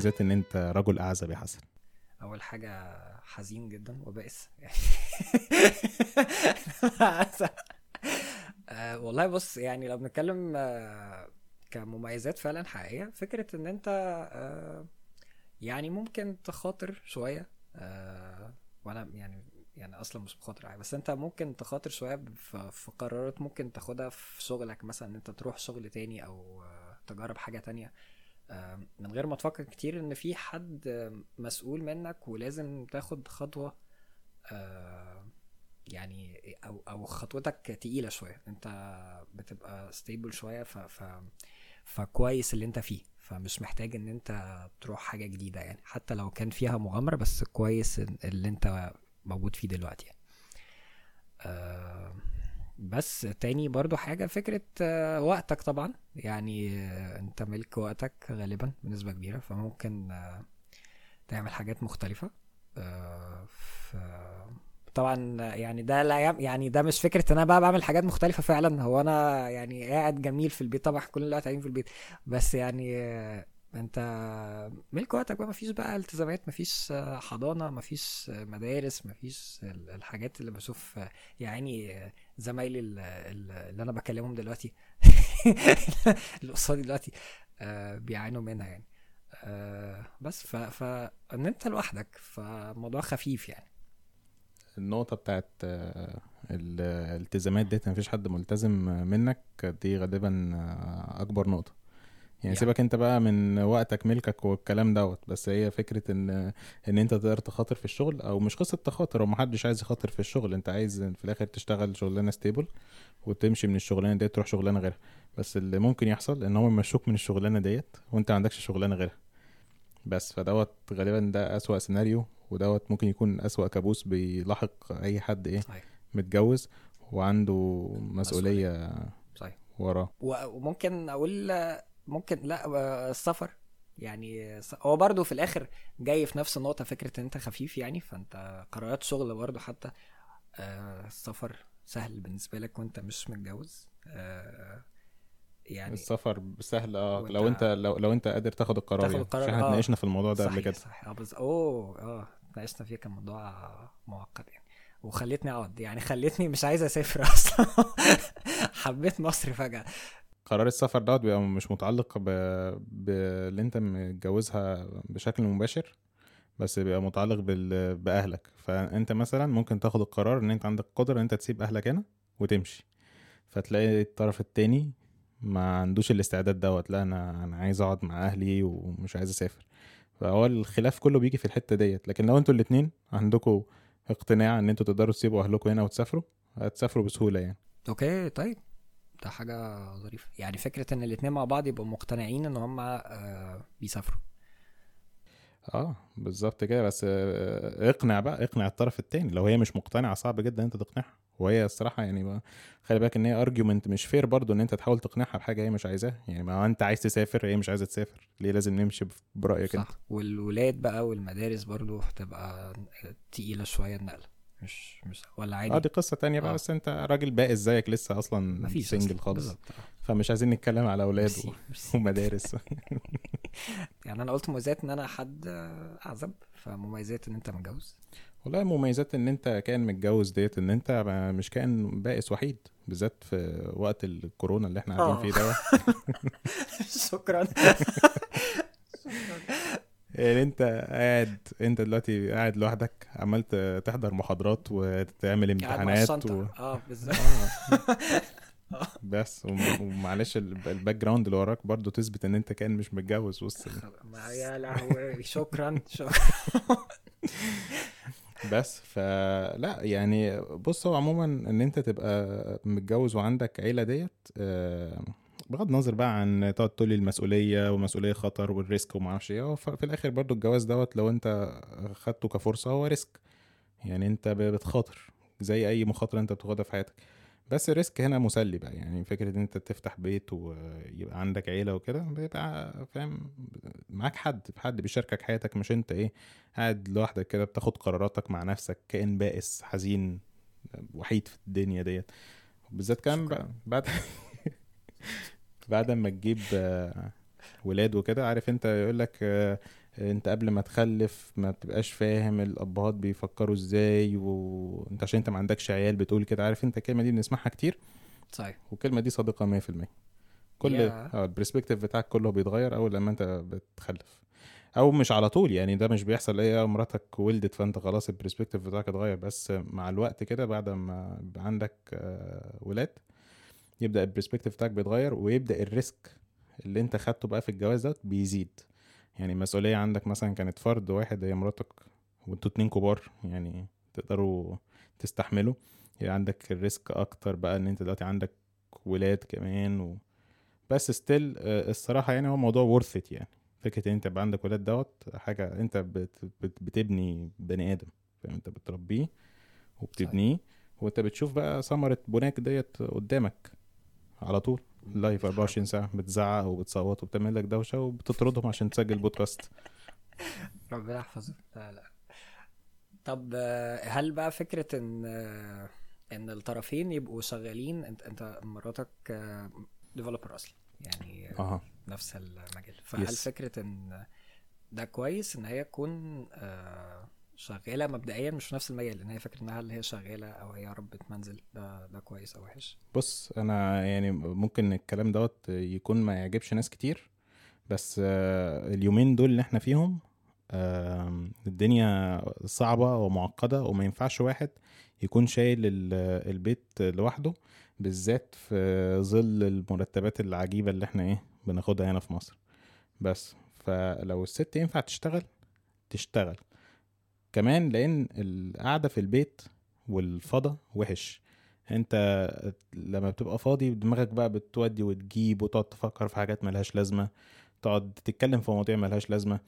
مميزات إن أنت رجل أعزب يا حسن. أول حاجة حزين جدا وبائس. آه، والله بص يعني لو بنتكلم آه، كمميزات فعلا حقيقية فكرة إن أنت آه، يعني ممكن تخاطر شوية وأنا يعني يعني أصلا مش بخاطر عادي بس أنت ممكن تخاطر شوية في قرارات ممكن تاخدها في شغلك مثلا إن أنت تروح شغل تاني أو تجرب حاجة تانية. من غير ما تفكر كتير إن في حد مسؤول منك ولازم تاخد خطوة يعني أو أو خطوتك تقيلة شوية. أنت بتبقى ستيبل شوية ف, ف فكويس اللي أنت فيه. فمش محتاج إن أنت تروح حاجة جديدة يعني. حتى لو كان فيها مغامرة بس كويس اللي أنت موجود فيه دلوقتي يعني. بس تاني برضو حاجة فكرة آه، وقتك طبعا. يعني آه، انت ملك وقتك غالبا بنسبة كبيرة فممكن آه، تعمل حاجات مختلفة. طبعا يعني ده لا يعني ده مش فكرة إن أنا بقى بعمل حاجات مختلفة فعلا. هو أنا يعني قاعد جميل في البيت طبعا كل الوقت قاعدين في البيت. بس يعني أنت ملك وقتك بقى مفيش بقى التزامات مفيش حضانة مفيش مدارس مفيش الحاجات اللي بشوف يعني زمايلي اللي أنا بكلمهم دلوقتي اللي قصادي دلوقتي آه، بيعانوا منها يعني. آه، بس فان أنت لوحدك فالموضوع خفيف يعني. النقطة بتاعت آه، الالتزامات ديت مفيش حد ملتزم منك دي غالبا أكبر نقطة. يعني سيبك انت بقى من وقتك ملكك والكلام دوت بس هي فكرة ان ان انت تقدر تخاطر في الشغل أو مش قصة تخاطر هو محدش عايز يخاطر في الشغل انت عايز في الآخر تشتغل شغلانة stable وتمشي من الشغلانة ديت تروح شغلانة غيرها. بس اللي ممكن يحصل ان هم يمشوك من الشغلانة ديت وانت ما عندكش شغلانة غيرها. بس فدوت غالبا ده أسوأ سيناريو ودوت ممكن يكون أسوأ كابوس بيلاحق أي حد إيه صحيح. متجوز وعنده مسؤولية. صحيح. وراه. وممكن أقول ممكن لا آه، السفر. يعني هو برضه في الآخر جاي في نفس النقطة فكرة إن أنت خفيف يعني فأنت قرارات شغل برضه حتى آه، السفر سهل بالنسبة لك وأنت مش متجوز. آه، يعني السفر سهل آه لو أنت لو لو أنت قادر تاخد القرار تاخد يعني. القرار يعني. إحنا اتناقشنا في الموضوع ده قبل كده. صحيح. آه بس أوه آه اتناقشنا فيه كان موضوع معقد يعني. وخلتني أقعد يعني خلتني مش عايز أسافر أصلا. حبيت مصر فجأة. قرار السفر دوت بيبقى مش متعلق ب... باللي انت متجوزها بشكل مباشر بس بيبقى متعلق بال... بأهلك. فانت مثلا ممكن تاخد القرار إن انت عندك قدرة إن انت تسيب أهلك هنا وتمشي. فتلاقي الطرف التاني ما عندوش الاستعداد دوت لا أنا أنا عايز أقعد مع أهلي ومش عايز أسافر. فهو الخلاف كله بيجي في الحتة ديت. لكن لو أنتوا الاتنين عندكم اقتناع إن أنتوا تقدروا تسيبوا أهلكم هنا وتسافروا هتسافروا بسهولة يعني. okay طيب. ده حاجة ظريفة. يعني فكرة إن الاتنين مع بعض يبقوا مقتنعين إن هم آه بيسافروا. آه بالظبط كده. بس آه اقنع بقى اقنع الطرف التاني. لو هي مش مقتنعة صعب جدا أنت تقنعها. وهي الصراحة يعني خلي بالك إن هي argument مش fair برضو إن أنت تحاول تقنعها بحاجة هي مش عايزاها. يعني ما أنت عايز تسافر هي مش عايزة تسافر. ليه لازم نمشي برأيك صح. انت والولاد بقى والمدارس برضو هتبقى تقيلة شوية النقله مش مش ولا عادي. آه دي قصة تانية بقى آه. بس انت راجل بائس زيك لسه أصلا مفيش سنجل خالص. بالزبط. فمش عايزين نتكلم على أولاد. ومدارس. يعني أنا قلت مميزات إن أنا حد أعزب فمميزات إن أنت متجوز. والله مميزات إن أنت كائن متجوز ديت إن أنت مش كائن بائس وحيد بالذات في وقت الكورونا اللي إحنا قاعدين فيه ده. شكرا. يعني انت قاعد انت دلوقتي قاعد لوحدك عمال تحضر محاضرات وتعمل امتحانات و... آه بالظبط. آه. بس ومعلش ال background اللي وراك برضه تثبت ان انت كان مش متجوز وسط يا لهوي. شكرا شكرا. بس فلا يعني بص هو عموما ان انت تبقى متجوز وعندك عيلة ديت آه بغض النظر بقى عن تقعد تقول المسؤولية ومسؤولية خطر وال risk وما أعرفش إيه في الآخر برضو الجواز دوت لو أنت خدته كفرصة هو risk. يعني أنت بتخاطر زي أي مخاطرة أنت بتاخدها في حياتك. بس ال risk هنا مسلي بقى يعني فكرة إن أنت تفتح بيت ويبقى عندك عيلة وكده بيبقى فاهم معاك حد حد بيشاركك حياتك مش أنت إيه قاعد لوحدك كده بتاخد قراراتك مع نفسك كائن بائس حزين وحيد في الدنيا ديت. بالذات كمان بعد بعد ما تجيب ولاد وكده عارف انت يقول لك انت قبل ما تخلف ما بتبقاش فاهم الأبهات بيفكروا إزاي وانت عشان انت ما عندكش عيال بتقول كده عارف انت الكلمة دي بنسمعها كتير؟ صحيح. والكلمة دي صادقة 100% كل يا. آه ال perspective بتاعك كله بيتغير أول لما انت بتخلف. أو مش على طول يعني ده مش بيحصل إيه مراتك ولدت فانت خلاص ال perspective بتاعك اتغير. بس مع الوقت كده بعد ما عندك آه، ولاد يبدأ ال perspective بتاعك بيتغير ويبدأ ال risk اللي انت خدته بقى في الجواز ده بيزيد. يعني المسؤوليه عندك مثلا كانت فرد واحد هي مراتك وانتوا اتنين كبار يعني تقدروا تستحملوا. يعني عندك ال risk أكتر بقى إن انت دلوقتي عندك ولاد كمان و... بس still الصراحة يعني هو worth it يعني. فكرة إن انت يبقى عندك ولاد دوت حاجة انت بت... بت... بتبني بني آدم فاهم؟ انت بتربيه وبتبنيه. وانت بتشوف بقى ثمرة بناك ديت قدامك. على طول. live 24 ساعة بتزعق وبتصوت وبتعمل لك دوشة وبتطردهم عشان تسجل بودكاست. ربنا يحفظك. لا لا. طب هل بقى فكرة إن إن الطرفين يبقوا شغالين؟ أنت أنت مراتك developer أصلا يعني أها. نفس المجال. فهل Yes. فكرة إن ده كويس إن هي تكون آه، شغالة مبدئيا مش في نفس المجال ان هي فكرة إنها هل هي شغالة أو هي ربة منزل ده ده كويس أو وحش. بص أنا يعني ممكن الكلام دوت يكون ما يعجبش ناس كتير بس آه، اليومين دول اللي إحنا فيهم الدنيا صعبة ومعقدة وما ينفعش واحد يكون شايل ال- البيت لوحده بالذات في ظل المرتبات العجيبة اللي إحنا إيه بناخدها هنا في مصر. بس فلو الست ينفع تشتغل تشتغل. كمان لأن القعدة في البيت والفضا وحش. أنت لما بتبقى فاضي دماغك بقى بتودي وتجيب وتقعد تفكر في حاجات ملهاش لازمة تقعد تتكلم في مواضيع ملهاش لازمة.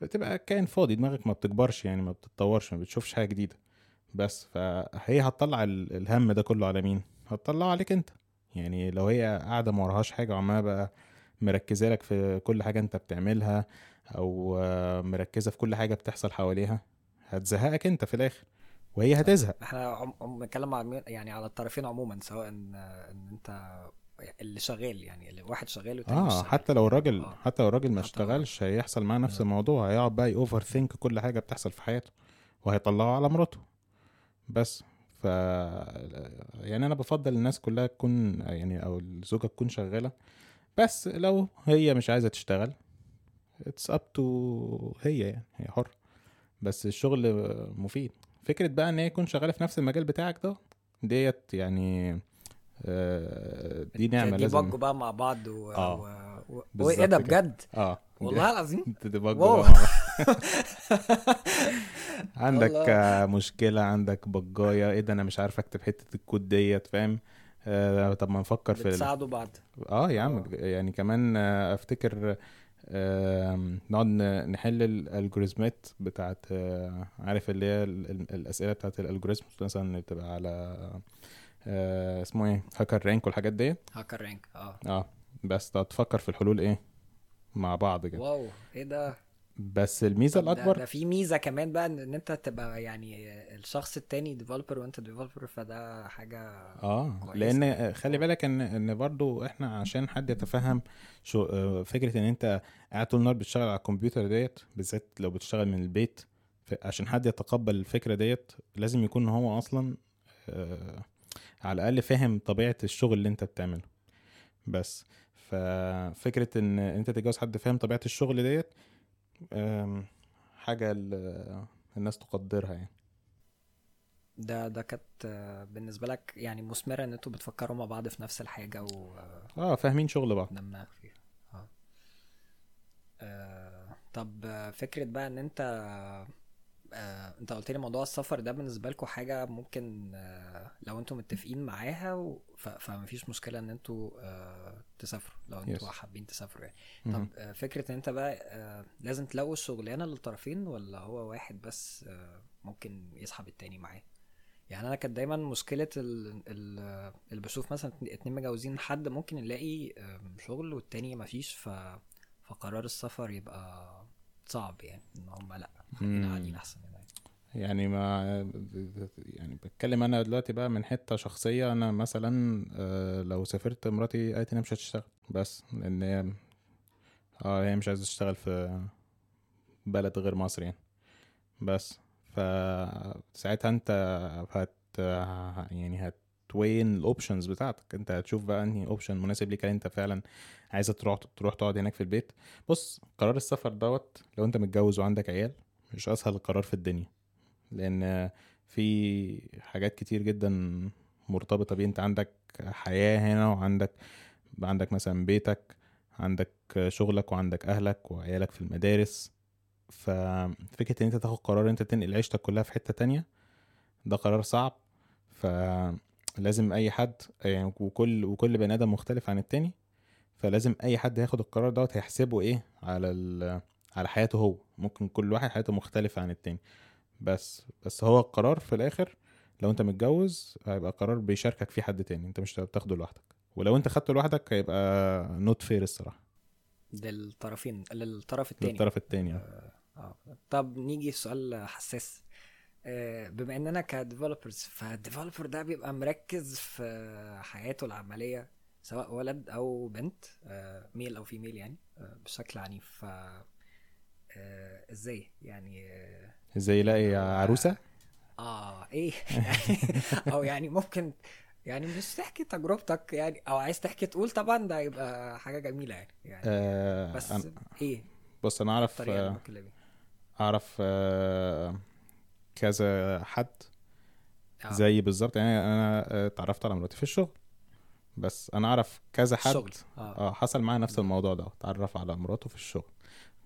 بتبقى كائن فاضي دماغك ما بتكبرش يعني ما بتتطورش ما بتشوفش حاجة جديدة. بس فهي هتطلع ال- الهم ده كله على مين؟ هتطلعه عليك أنت. يعني لو هي قاعدة ما وراهاش حاجة وعمالة بقى مركزة لك في كل حاجة أنت بتعملها أو مركزة في كل حاجة بتحصل حواليها هتزهقك انت في الآخر وهي هتزهق إحنا عم- عم- بنتكلم على يعني على الطرفين عموما سواء ان إن أنت اللي شغال يعني اللي واحد شغال والتاني مش آه شغال. حتى لو الراجل آه. حتى لو الراجل ما. اشتغلش هيحصل معاه نفس آه. الموضوع هيقعد بقى يوفر ثينك كل حاجة بتحصل في حياته وهيطلعه على مراته بس ف يعني أنا بفضل الناس كلها تكون يعني أو الزوجه تكون شغالة بس لو هي مش عايزة تشتغل it's up to هي يعني هي حر بس الشغل مفيد فكرة بقى إن هي تكون شغالة في نفس المجال بتاعك ده ديت يعني آه، دي نعمة لازم بقى مع بعض و... آه. و... وايه ده. بجد آه والله العظيم. بقى. عندك. آه، مشكلة عندك بجاية إيه ده أنا مش عارف اكتب حتة الكود ديت فاهم آه طب ما نفكر في. بتساعدوا بعض آه يا عم آه. يعني كمان آه أفتكر نقعد نحل ال algorithmات بتاعت آه عارف اللي هي ال- ال- الأسئلة بتاعت ال algorithm مثلا اللي بتبقى على آه اسمه إيه هاكر رانك والحاجات دي هاكر رانك آه. آه بس تفكر في الحلول إيه؟ مع بعض كده. واو إيه ده؟ بس الميزة طب ده, الأكبر ده في ميزة كمان بقى ان أنت تبقى يعني الشخص التاني developer وأنت developer فده حاجة آه كويس. لأن خلي بالك ان إن برضو إحنا عشان حد يتفهم شو آه، فكرة إن أنت قاعد طول النهار بتشتغل على الكمبيوتر ديت بالذات لو بتشتغل من البيت عشان حد يتقبل الفكرة ديت لازم يكون هو أصلا آه، على الأقل فاهم طبيعة الشغل اللي أنت بتعمله بس ففكرة إن أنت تتجوز حد فاهم طبيعة الشغل ديت حاجة ال- الناس تقدرها يعني. ده ده كانت آه، بالنسبة لك يعني مثمرة إن أنتوا بتفكروا مع بعض في نفس الحاجة و آه فاهمين شغل بعض. دماغ فيها. آه. آه، طب آه، فكرة بقى إن انت آه، انت قلت لي موضوع السفر ده بالنسبة لكم حاجة ممكن آه، لو أنتوا متفقين معاها و- ف- فمفيش مشكلة ان أنتوا آه، تسافروا لو أنتوا Yes. حابين تسافروا يعني. طب آه، فكرة ان انت بقى آه، لازم تلاقوا الشغلانة للطرفين ولا هو واحد بس آه، ممكن يسحب التاني معاه يعني أنا كانت دايما مشكلة ال- ال- اللي بشوف مثلا اتنين- متجوزين حد ممكن يلاقي آم، شغل والتاني مفيش ف فقرار السفر يبقى صعب يعني إن هم لأ. قاعدين أحسن يعني. يعني ما يعني بتكلم أنا دلوقتي بقى من حتة شخصية أنا مثلا آه، لو سافرت مراتي قالت أنا مش هتشتغل بس لأن هي آه هي مش عايزة تشتغل في بلد غير مصر يعني بس فساعتها أنت هت يعني هت weigh ال options بتاعتك. انت هتشوف بقى انهي option مناسب ليك هل انت فعلا عايزة تروح تروح تقعد هناك في البيت. بص قرار السفر دوت لو انت متجوز وعندك عيال مش أسهل قرار في الدنيا لأن في حاجات كتير جدا مرتبطة بيه. انت عندك حياة هنا وعندك عندك مثلا بيتك عندك شغلك وعندك أهلك وعيالك في المدارس. ففكرة إن انت تاخد قرار انت تنقل عيشتك كلها في حتة تانية ده قرار صعب. فلازم أي حد يعني وكل وكل بني آدم مختلف عن التاني فلازم أي حد ياخد القرار دوت هيحسبه إيه على ال... على حياته هو. ممكن كل واحد حياته مختلفة عن التاني. بس بس هو القرار في الآخر لو أنت متجوز هيبقى قرار بيشاركك فيه حد تاني أنت مش بتاخده لوحدك. ولو أنت خدته لوحدك هيبقى not fair الصراحة. للطرفين للطرف التاني. للطرف التاني آه. آه. طب نيجي سؤال حساس. آه، بما إننا ك developers فال developer ده بيبقى مركز في حياته العملية سواء ولد أو بنت آه، male أو female يعني آه، بشكل عنيف. ف آه، إزاي؟ يعني آه، إزاي يلاقي عروسة؟ آه إيه؟ أو يعني ممكن يعني مش تحكي تجربتك يعني أو عايز تحكي تقول طبعا ده يبقى حاجة جميلة يعني, يعني آه بس أنا إيه؟ بص أنا أعرف آه أعرف آه كذا حد آه. زي بالظبط. يعني أنا آه، اتعرفت على مراتي في الشغل بس أنا أعرف كذا حد الشغل آه. آه حصل معاه نفس الموضوع ده. اتعرف على مراته في الشغل.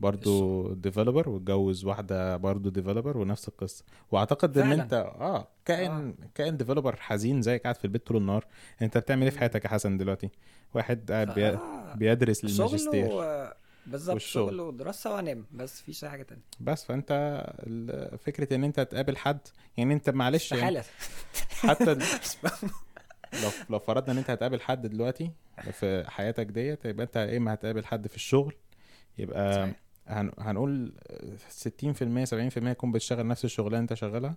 برضو developer واتجوز واحدة برضو developer ونفس القصة. وأعتقد إن فعلا. أنت آه كائن كائن developer حزين زيك قاعد في البيت طول النهار. أنت بتعمل إيه في حياتك يا حسن دلوقتي؟ واحد قاعد. آه. بيدرس شغل للماجستير و... بالظبط. شغل ودراسة وانام بس مفيش أي حاجة تانية بس فأنت فكرة إن أنت تقابل حد يعني أنت معلش يعني حتى لو لو فرضنا إن أنت هتقابل حد دلوقتي في حياتك ديت يبقى أنت يا إما هتقابل حد في الشغل يبقى صحيح. هن هنقول 60% 70% يكون بتشتغل نفس الشغلانة أنت شغالها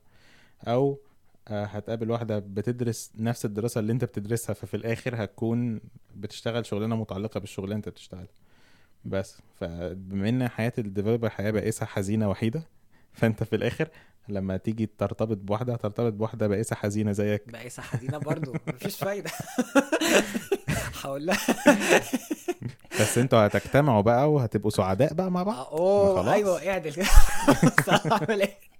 أو آه، هتقابل واحدة بتدرس نفس الدراسة اللي أنت بتدرسها ففي الآخر هتكون بتشتغل شغلانة متعلقة بالشغلانة أنت بتشتغلها بس. فبما إن حياة الديفلوبر حياة بائسة حزينة وحيدة فأنت في الآخر لما تيجي ترتبط بواحدة هترتبط بواحدة بائسة حزينة زيك. بائسة حزينة برضو. مفيش فايدة. هقول لها بس أنتوا هتجتمعوا بقى وهتبقوا سعداء بقى مع بعض. ما أوه. أيوه اعدل كده. اعمل إيه؟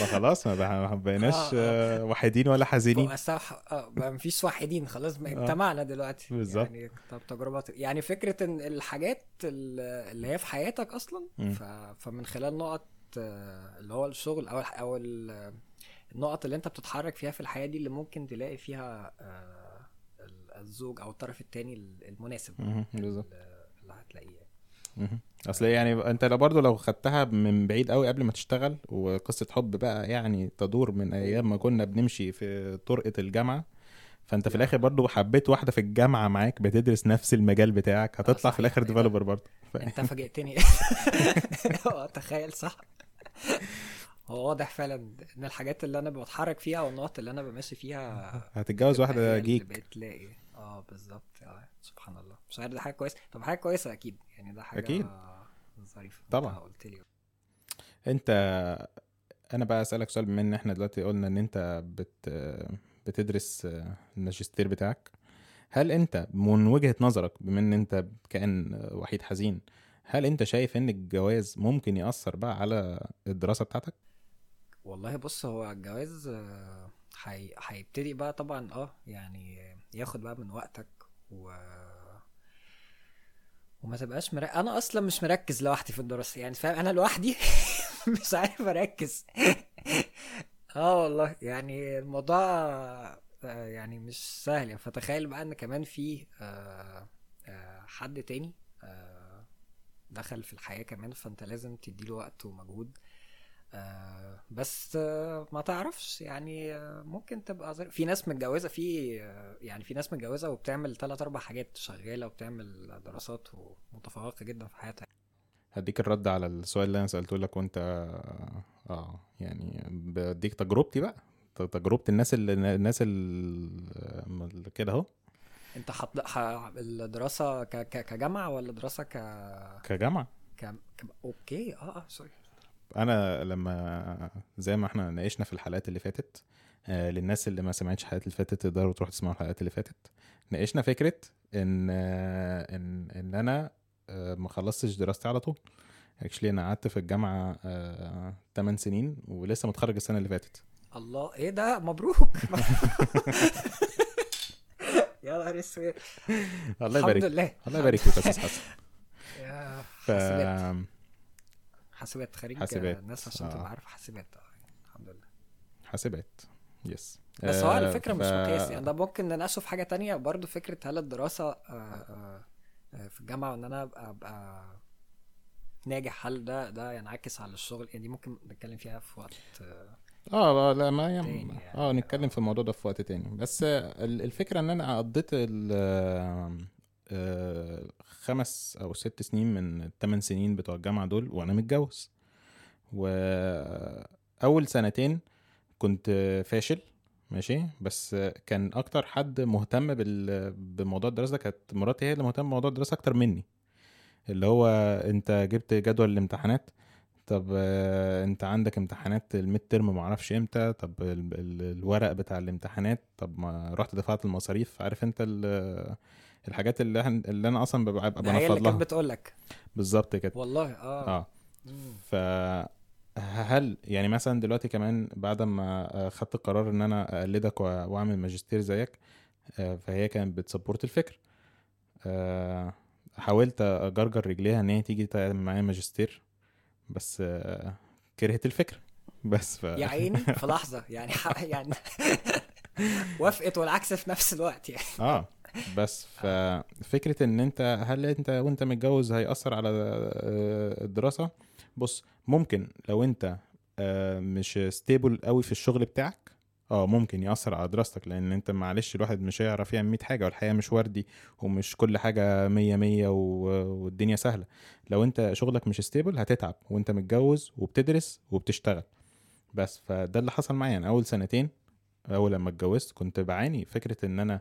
ما خلاص ما ما بقيناش آه، آه، وحيدين ولا حزينين آه بقى مفيش وحيدين خلاص ما آه. اجتمعنا دلوقتي بالظبط. يعني طب تجربات يعني فكرة إن الحاجات ال- اللي هي في حياتك أصلا. فمن خلال نقط آه، اللي هو الشغل أو أو ال- النقط اللي أنت بتتحرك فيها في الحياة دي اللي ممكن تلاقي فيها آه، ال- الزوج أو الطرف التاني المناسب بالظبط اللي هتلاقيه. أصل يعني أنت لو برضه لو خدتها من بعيد قوي قبل ما تشتغل وقصة حب بقى يعني تدور من أيام ما كنا بنمشي في طرقة الجامعة فأنت في الآخر برضه حبيت واحدة في الجامعة معاك بتدرس نفس المجال بتاعك هتطلع صحيح. في الآخر؟ ديفلوبر برضه ف... أنت فاجئتني. أه تخيل صح. هو واضح فعلا إن الحاجات اللي أنا بتحرك فيها والنقط اللي أنا بمشي فيها هتتجوز واحدة جيك. بتلاقي. آه بالظبط آه سبحان الله مش عارف ده حاجة كويسه طب حاجة كويسة أكيد يعني ده حاجة أكيد. ظريفة طبعا. قلت لي أنت أنا بقى أسألك سؤال بما إن إحنا دلوقتي قلنا إن أنت بت بتدرس الماجستير بتاعك هل أنت من وجهة نظرك بما إن أنت كائن وحيد حزين هل أنت شايف إن الجواز ممكن يأثر بقى على الدراسة بتاعتك؟ والله بص هو الجواز هي- هيبتدي بقى طبعا آه يعني ياخد بقى من وقتك و وما تبقاش مركز أنا أصلا مش مركز لوحدي في الدراسة يعني فاهم أنا لوحدي مش عارف أركز. آه والله يعني الموضوع آه، يعني مش سهل يعني فتخيل بقى إن كمان في آه، آه، حد تاني دخل في الحياة كمان فأنت لازم تديله وقت ومجهود. آه، بس آه، ما تعرفش يعني آه، ممكن تبقى زي في ناس متجوزة في يعني في ناس متجوزة وبتعمل ثلاث أربع حاجات شغالة وبتعمل دراسات ومتفوقة جدا في حياتها. هديك الرد على السؤال اللي أنا سألته لك وأنت آه يعني بديك تجربتي بقى. ت- تجربة الناس اللي الناس اللي كده أهو. أنت حط ح... الدراسة ك... ك... كجامعة ولا دراسة ك... كجامعة. ك... ك... okay آه آه sorry أنا لما زي ما إحنا ناقشنا في الحلقات اللي فاتت آه للناس اللي ما سمعتش الحلقات اللي فاتت تقدروا تروحوا تسمعوا الحلقات اللي فاتت. ناقشنا فكرة إن آه إن إن أنا آه ما خلصتش دراستي على طول. actually أنا قعدت في الجامعة آه 8 سنين ولسه متخرج السنة اللي فاتت. الله إيه ده؟ مبروك. يا نهار أسود. الله الحمد يبارك لله. الله يبارك فيك يا أستاذ حسن. ف... حاسبات خريج حاسبات. الناس عشان آه. تبقى عارفة حاسبات. آه، الحمد لله. حاسبات. yes بس هو على آه، فكرة مش مقياس. يعني ده ممكن نناقشه في حاجة تانية. برضو فكرة هل الدراسة آه، في الجامعة وإن أنا ابقى أبقى ناجح هل ده ده ينعكس على الشغل؟ يعني دي ممكن نتكلم فيها في وقت آه لا ما يم... يعني. آه نتكلم في الموضوع ده في وقت تاني. بس ال- الفكرة إن أنا قضيت خمس أو ست سنين من الثمان سنين بتوع الجامعة دول وأنا متجوز وأول سنتين كنت فاشل ماشي بس كان أكتر حد مهتم. بموضوع الدراسة ده كانت مراتي هي اللي مهتمة بموضوع الدراسة أكتر مني اللي هو أنت جبت جدول الامتحانات طب آه، أنت عندك امتحانات الميد ترم ما أعرفش إمتى طب ال- ال- الورق بتاع الامتحانات طب ما رحت دفعت المصاريف عارف أنت ال- الحاجات اللي إحنا اللي أنا أصلا ببقى ببقى ده هي اللي بنفض كانت لها. بتقول لك بالظبط كده. والله آه, آه. ف هل يعني مثلا دلوقتي كمان بعد ما آه، خدت القرار إن أنا أقلدك وأعمل ماجستير زيك آه، فهي كانت بت support الفكر. آه، حاولت أجرجر رجليها إن هي تيجي تعمل معايا ماجستير بس كرهت الفكر. بس ف... يا عيني في لحظة. يعني يعني وافقت والعكس في نفس الوقت يعني. آه. بس ففكرة إن أنت هل أنت وأنت متجوز هيأثر على آه، الدراسة؟ بص ممكن لو أنت آه، مش stable قوي في الشغل بتاعك آه ممكن يأثر على دراستك لأن أنت معلش الواحد مش هيعرف يعمل 100 حاجة والحياة مش وردي ومش كل مية مية و- والدنيا سهلة. لو أنت شغلك مش ستيبل هتتعب وأنت متجوز وبتدرس وبتشتغل. بس فده اللي حصل معايا أنا أول سنتين أول لما اتجوزت كنت بعاني فكرة إن أنا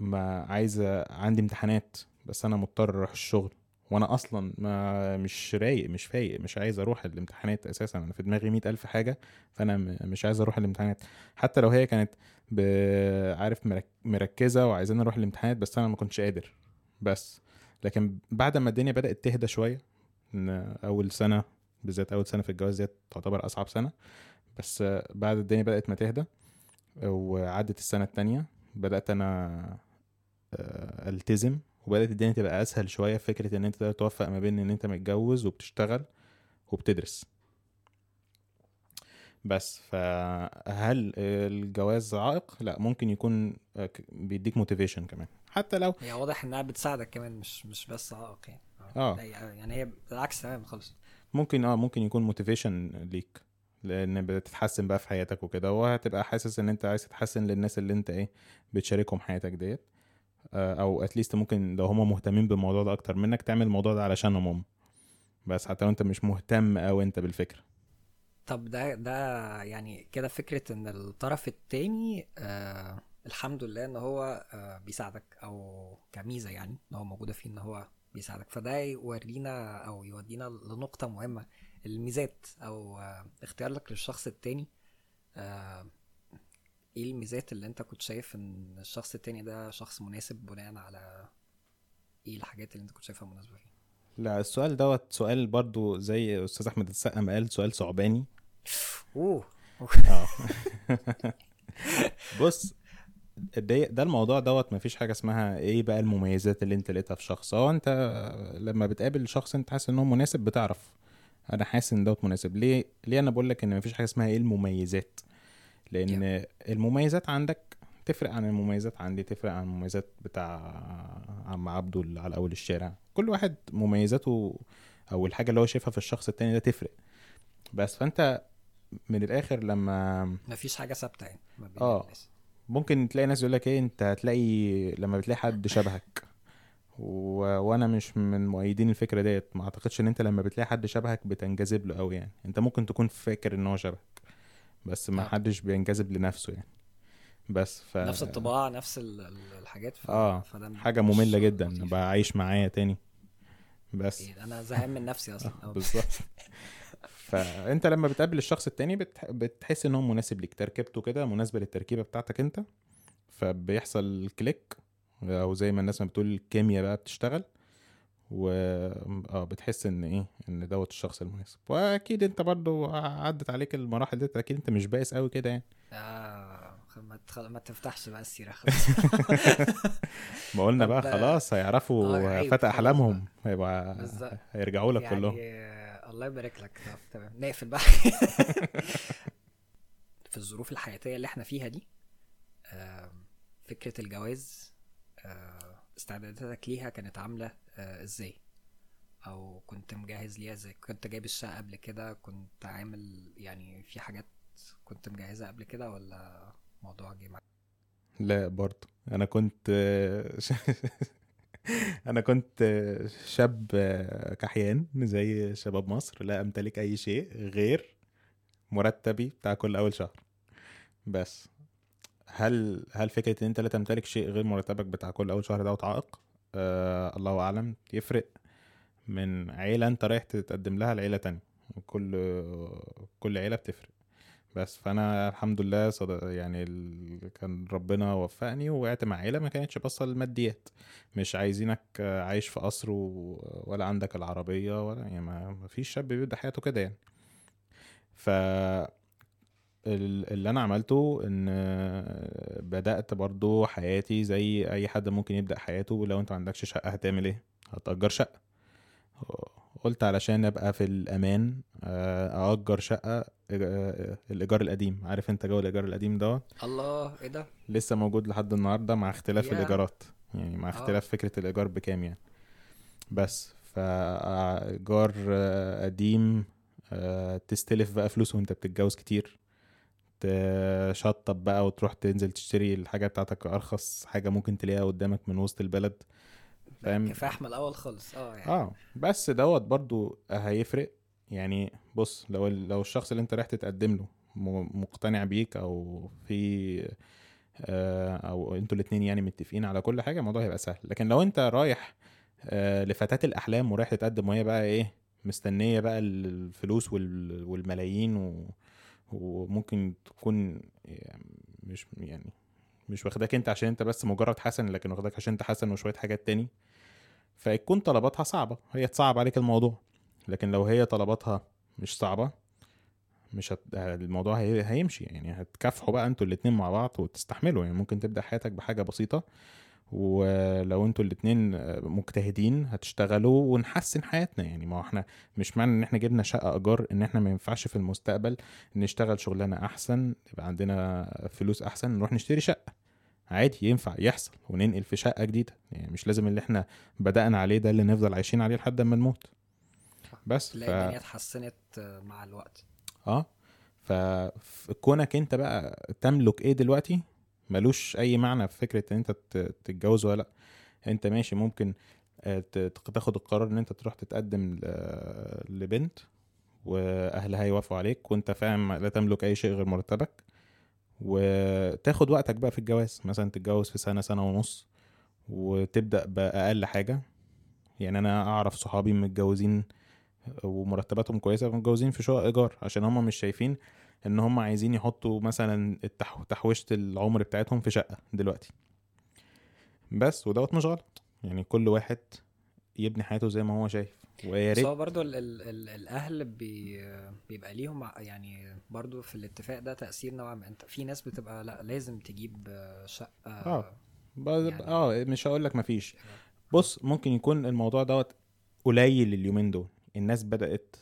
ما عايز عندي امتحانات بس أنا مضطر أروح الشغل. وأنا أصلا ما مش رايق مش فايق مش عايز أروح الامتحانات أساسا. أنا في دماغي مئة ألف حاجة فأنا مش عايز أروح الامتحانات. حتى لو هي كانت عارف مرك- مركزة وعايزين أروح الامتحانات بس أنا ما كنتش قادر. بس. لكن بعد ما الدنيا بدأت تهدى شوية إن أول سنة بالذات أول سنة في الجواز ديت تعتبر أصعب سنة. بس بعد الدنيا بدأت ما تهدى وعدت السنة التانية بدأت أنا التزم وبدأت الدنيا تبقى أسهل شوية في فكرة إن أنت تقدر توفق ما بين إن أنت متجوز وبتشتغل وبتدرس. بس فهل الجواز عائق؟ لا ممكن يكون آه، بيديك motivation كمان. حتى لو هي واضح إنها بتساعدك كمان مش مش بس عائق يعني. آه. يعني هي بالعكس تمام خالص. ممكن آه ممكن يكون motivation ليك لأن بتتحسن بقى في حياتك وكده وهتبقى حاسس إن أنت عايز تتحسن للناس اللي أنت إيه بتشاركهم حياتك ديت. آه، أو at least ممكن لو هم مهتمين بالموضوع ده أكتر منك تعمل الموضوع ده علشانهم هم بس حتى لو أنت مش مهتم أو أنت بالفكرة. طب ده ده يعني كده فكرة إن الطرف التاني آه الحمد لله إن هو آه بيساعدك أو كميزة يعني إن هو موجودة فيه إن هو بيساعدك. فده يورينا أو يودينا لنقطة مهمة الميزات أو آه اختيارك للشخص التاني آه إيه الميزات اللي أنت كنت شايف إن الشخص التاني ده شخص مناسب بناء على إيه الحاجات اللي أنت كنت شايفها مناسبة فيه؟ لا السؤال دوت سؤال برضو زي أستاذ أحمد السقا ما قال سؤال ثعباني أوه. آه. بص ده, ده الموضوع دوت مفيش حاجة اسمها إيه بقى المميزات اللي أنت لقيتها في شخص. آه أنت لما بتقابل شخص أنت حاسس إن هو مناسب بتعرف. أنا حاسس إن دوت مناسب. ليه؟ ليه أنا بقول لك إن مفيش حاجة اسمها إيه المميزات؟ لأن المميزات عندك تفرق عن المميزات عندي تفرق عن المميزات بتاع عم عبده اللي على أول الشارع. كل واحد مميزاته أو الحاجة اللي هو شايفها في الشخص التاني ده تفرق. بس فأنت من الآخر لما مفيش حاجة ثابتة يعني. الناس. ممكن تلاقي ناس يقول لك إيه أنت هتلاقي لما بتلاقي حد شبهك. و... وأنا مش من مؤيدين الفكرة ديت. ما أعتقدش إن أنت لما بتلاقي حد شبهك بتنجذب له قوي يعني. أنت ممكن تكون فاكر إن هو شبهك. بس ما آه. حدش بينجذب لنفسه يعني. بس ف نفس الطباع نفس ال- ال- الحاجات ف... آه، فده حاجة مملة جدا. بقى عايش معايا تاني. بس. إيه، أنا زهقان من نفسي أصلا. أو- بالظبط. فأنت لما بتقابل الشخص التاني بتح... بتحس ان هو مناسب ليك. تركيبته كده مناسبة للتركيبة بتاعتك أنت فبيحصل كليك أو زي ما الناس ما بتقول الكيمياء بقى بتشتغل. و آه بتحس إن إيه إن دوت الشخص المناسب. وأكيد أنت برضو عدت عليك المراحل دي أكيد أنت مش بائس قوي كده يعني. آه ما, تخ... ما تفتحش بقى السيرة. خلاص ما قلنا بقى خلاص هيعرفوا آه، فتى أحلامهم. هيبقى. هيرجعوا لك يعني كلهم. الله يبارك لك. تمام. نقفل بقى. في الظروف الحياتية اللي إحنا فيها دي فكرة الجواز آه، استعداداتك ليها كانت عاملة إزاي؟ أو كنت مجهز ليها إزاي؟ كنت جايب الشقة قبل كده؟ كنت عامل يعني في حاجات كنت مجهزها قبل كده ولا موضوع جه معاك؟ لا برضه. أنا كنت أنا كنت شاب كحيان زي شباب مصر. لا أمتلك أي شيء غير مرتبي بتاع كل أول شهر. بس. هل هل فكرة إن أنت لا تمتلك شيء غير مرتبك بتاع كل أول شهر ده عائق آه الله أعلم يفرق من عيلة أنت رايح تتقدم لها لعيلة تانية كل كل عيلة بتفرق بس فأنا الحمد لله صد... يعني. كان ربنا وفقني ووقعت مع عيلة ما كانتش باصة للماديات مش عايزينك عايش في قصر. ولا عندك العربية ولا يعني ما... فيش شاب بيبدأ حياته كده يعني ف اللي أنا عملته إن بدأت برضو حياتي زي أي حد ممكن يبدأ حياته لو أنت ما عندكش شقة هتعمل إيه؟ هتأجر شقة. قلت علشان أبقى في الأمان آه، اجر شقة آه، الإيجار القديم. عارف أنت جو الإيجار القديم ده الله إيه ده؟ لسه موجود لحد النهارده مع اختلاف يا. الإيجارات. يعني مع اختلاف فكرة الإيجار بكام يعني. بس فايجار آه، قديم آه، تستلف بقى فلوس وأنت بتتجوز كتير. تشطب بقى وتروح تنزل تشتري الحاجة بتاعتك أرخص حاجة ممكن تلاقيها قدامك من وسط البلد فاهم؟ كفاح من الأول خالص آه يعني. آه بس دوت برضو هيفرق. يعني بص لو لو الشخص اللي أنت رايح تتقدم له مقتنع بيك أو في آه، أو أنتوا الاتنين يعني متفقين على كل حاجة الموضوع هيبقى سهل. لكن لو أنت رايح آه، لفتاة الأحلام ورايح تتقدم وهي بقى إيه مستنية بقى الفلوس وال- والملايين و... وممكن تكون يعني مش يعني مش واخداك انت عشان انت بس مجرد حسن لكن واخداك عشان انت حسن وشوية حاجات تاني. فيكون طلباتها صعبة. هي تصعب عليك الموضوع. لكن لو هي طلباتها مش صعبة مش هت... الموضوع هي... هيمشي. يعني هتكافحوا بقى أنتوا الاتنين مع بعض وتستحملوا. يعني ممكن تبدأ حياتك بحاجة بسيطة ولو أنتوا الاتنين مجتهدين هتشتغلوا ونحسن حياتنا. يعني ما إحنا مش معنى ان إحنا جبنا شقة ايجار ان إحنا ما ينفعش في المستقبل نشتغل شغلانة أحسن يبقى عندنا فلوس أحسن نروح نشتري شقة. عادي ينفع يحصل وننقل في شقة جديدة. يعني مش لازم اللي إحنا بدأنا عليه ده اللي نفضل عايشين عليه لحد ما نموت. بس ف... الدنيا اتحسنت آه، مع الوقت. آه فكونك انت بقى تملك إيه دلوقتي؟ ملوش أي معنى في فكرة إن أنت تتجوز ولا لأ. أنت ماشي ممكن آه، تاخد القرار إن أنت تروح تتقدم لبنت وأهلها يوافقوا عليك وأنت فاهم لا تملك أي شيء غير مرتبك وتاخد وقتك بقى في الجواز. مثلا تتجوز في سنة سنة ونص وتبدأ بأقل حاجة. يعني أنا أعرف صحابي متجوزين ومرتباتهم كويسة متجوزين في شقق إيجار عشان هم مش شايفين إن هم عايزين يحطوا مثلا. تحويشة العمر بتاعتهم في شقة دلوقتي. بس ودوت مش غلط. يعني كل واحد يبني حياته زي ما هو شايف. ويا بس ريت هو برضو ال ال ال الأهل بي بيبقى ليهم يعني برضو في الاتفاق ده تأثير نوعا ما. أنت في ناس بتبقى لأ لازم تجيب شقة. ب... يعني- آه مش هقول لك مفيش بص ممكن يكون الموضوع دوت قليل اليومين دول. الناس بدأت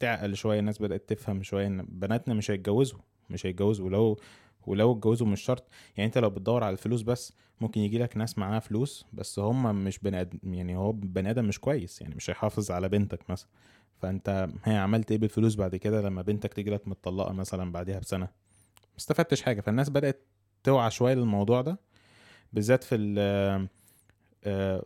تعقل شوية الناس بدأت تفهم شوية إن بناتنا مش هيتجوزوا مش هيتجوزوا ولو ولو اتجوزوا مش شرط. يعني أنت لو بتدور على الفلوس بس ممكن يجي لك ناس معاها فلوس بس هم مش بني آدم يعني هو بني آدم مش كويس يعني مش هيحافظ على بنتك مثلا. فأنت هي عملت إيه بالفلوس بعد كده لما بنتك تيجي لك متطلقة مثلا بعديها بسنة؟ ما استفدتش حاجة. فالناس بدأت توعى شوية للموضوع ده بالذات في ال آه،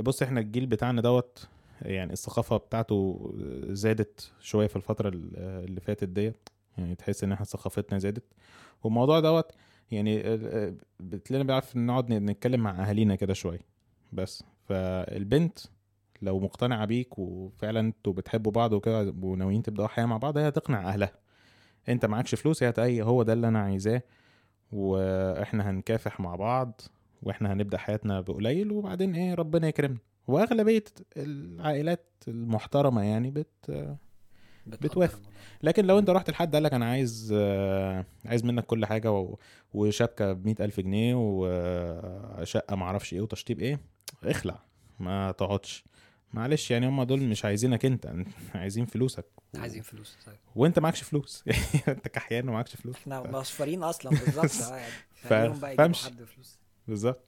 بص إحنا الجيل بتاعنا دوت يعني الثقافة بتاعته زادت شوية في الفترة اللي فاتت ديت. يعني تحس إن إحنا ثقافتنا زادت. والموضوع دوت يعني بتلاقينا بنعرف نقعد نتكلم مع أهالينا كده شوية. بس فالبنت لو مقتنعة بيك وفعلا أنتوا بتحبوا بعض وكده وناويين تبدأوا حياة مع بعض هي هتقنع أهلها. أنت معكش فلوس هي هتقول هو ده اللي أنا عايزاه. وإحنا هنكافح مع بعض وإحنا هنبدأ حياتنا بقليل وبعدين إيه ربنا يكرمنا. وأغلبية العائلات المحترمة يعني بت بتوافق. لكن لو أنت رحت لحد قال لك أنا عايز آه، عايز منك كل حاجة و- وشبكة ب ألف جنيه وشقه معرفش إيه وتشطيب إيه اخلع. ما تقعدش. معلش يعني هم دول مش عايزينك أنت عايزين فلوسك. و... عايزين فلوس طيب وأنت معكش فلوس. أنت كحيان ومعكش فلوس. إحنا مصفرين أصلا بالظبط. آه يعني ف- فلوس بالظبط.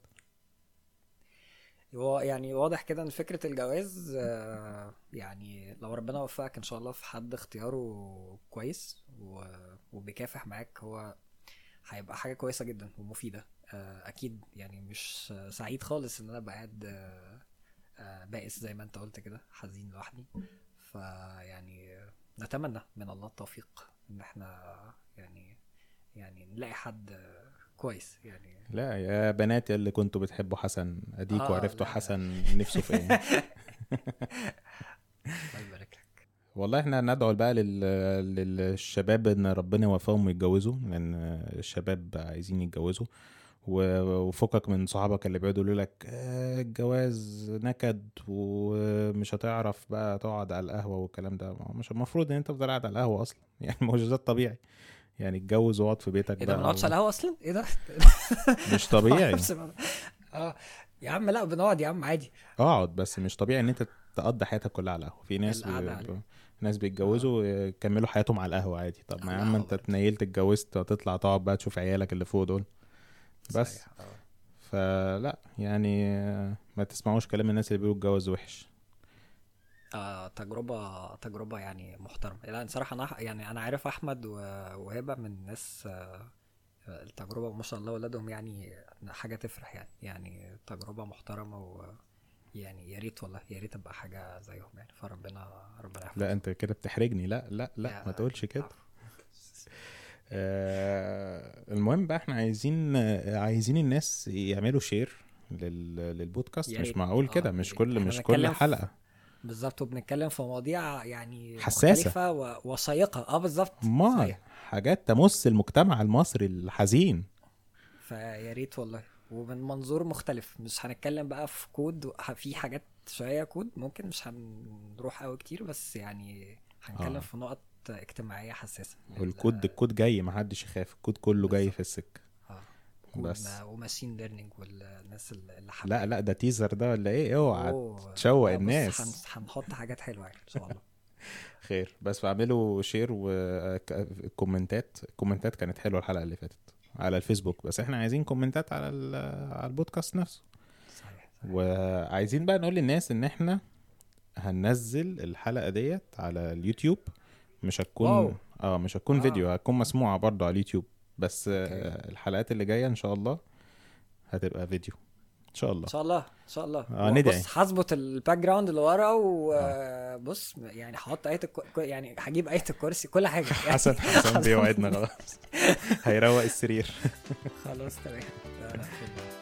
يعني واضح كده إن فكرة الجواز آه، يعني لو ربنا وفقك إن شاء الله في حد اختياره كويس وبيكافح معاك هو هيبقى حاجة كويسة جدا ومفيدة. آه، أكيد يعني مش سعيد خالص إن أنا أبقى قاعد آه، بائس زي ما أنت قلت كده حزين لوحدي. فيعني نتمنى من الله التوفيق إن إحنا يعني يعني نلاقي حد كويس يعني. لا يا بنات اللي كنتوا بتحبوا حسن. أديكوا آه، عرفتوا لا. حسن نفسه في إيه. الله يبارك لك. والله إحنا ندعو بقى لل... للشباب إن ربنا يوفقهم يتجوزوا لأن الشباب عايزين يتجوزوا. وفكك من صحابك اللي بيقعدوا يقولوا لك آه، الجواز نكد ومش هتعرف بقى تقعد على القهوة والكلام ده. مش المفروض إن أنت تفضل قاعد على القهوة أصلا. يعني ده الطبيعي. يعني اتجوز واقعد في بيتك إيه ده ما بنقعدش على. القهوه أصلا؟ إيه ده؟ مش طبيعي. آه. يا عم لا بنقعد يا عم عادي. اقعد بس مش طبيعي ان انت تقضي حياتك كلها على القهوة. في ناس بي... ناس بيتجوزوا يكملوا حياتهم على القهوة عادي. طب ما يا عم انت. اتنيلت اتجوزت هتطلع تقعد بقى تشوف عيالك اللي فوق دول. بس. آه. فلا يعني ما تسمعوش كلام الناس اللي بيقولوا الجواز وحش. آه تجربة تجربة يعني محترمة. لا صراحة أنا يعني أنا عارف أحمد وهبة من الناس آه التجربة ما شاء الله ولادهم يعني حاجة تفرح يعني. يعني تجربة محترمة و يعني يا ريت والله يا ريت ابقى حاجة زيهم يعني. فربنا ربنا يحفظهم. لا أنت كده بتحرجني. لا لا لا ما تقولش كده. آه المهم بقى إحنا عايزين آه، عايزين الناس يعملوا شير لل... للبودكاست. مش. معقول آه، كده يا مش. كل مش كل حلقة. بالظبط وبنتكلم في مواضيع يعني حساسة. مختلفة و- وشيقة آه بالظبط. حاجات تمس المجتمع المصري الحزين. فيا ريت والله. ومن منظور مختلف. مش هنتكلم بقى في كود. في حاجات شوية كود ممكن مش هنروح قوي كتير بس يعني هنتكلم آه. في نقط اجتماعية حساسة. وال code ال code جاي محدش يخاف. الكود كله جاي في السكة. آه بس. و machine learning والناس اللي اللي لا لا ده teaser ده ولا إيه اوعى. تشوق الناس. هن- هنحط حاجات حلوة يعني إن شاء الله خير بس فاعملوا share وكومنتات الكومنتات كانت حلوة الحلقة اللي فاتت على الفيسبوك بس إحنا عايزين كومنتات على على البودكاست نفسه صحيح وعايزين بقى نقول للناس إن إحنا هننزل الحلقة ديت على اليوتيوب مش هتكون. آه مش هتكون آه. فيديو هتكون مسموعة برضو على اليوتيوب بس. آه الحلقات اللي جاية إن شاء الله هتبقى فيديو. إن شاء الله. إن شاء الله إن شاء الله. آه، ندعي. بص هظبط ال background اللي ورا وبص يعني هحط آية الكو... يعني هجيب آية الكرسي كل حاجة. يعني حسن حسن بيوعدنا خلاص. هيروق السرير. خلاص تمام.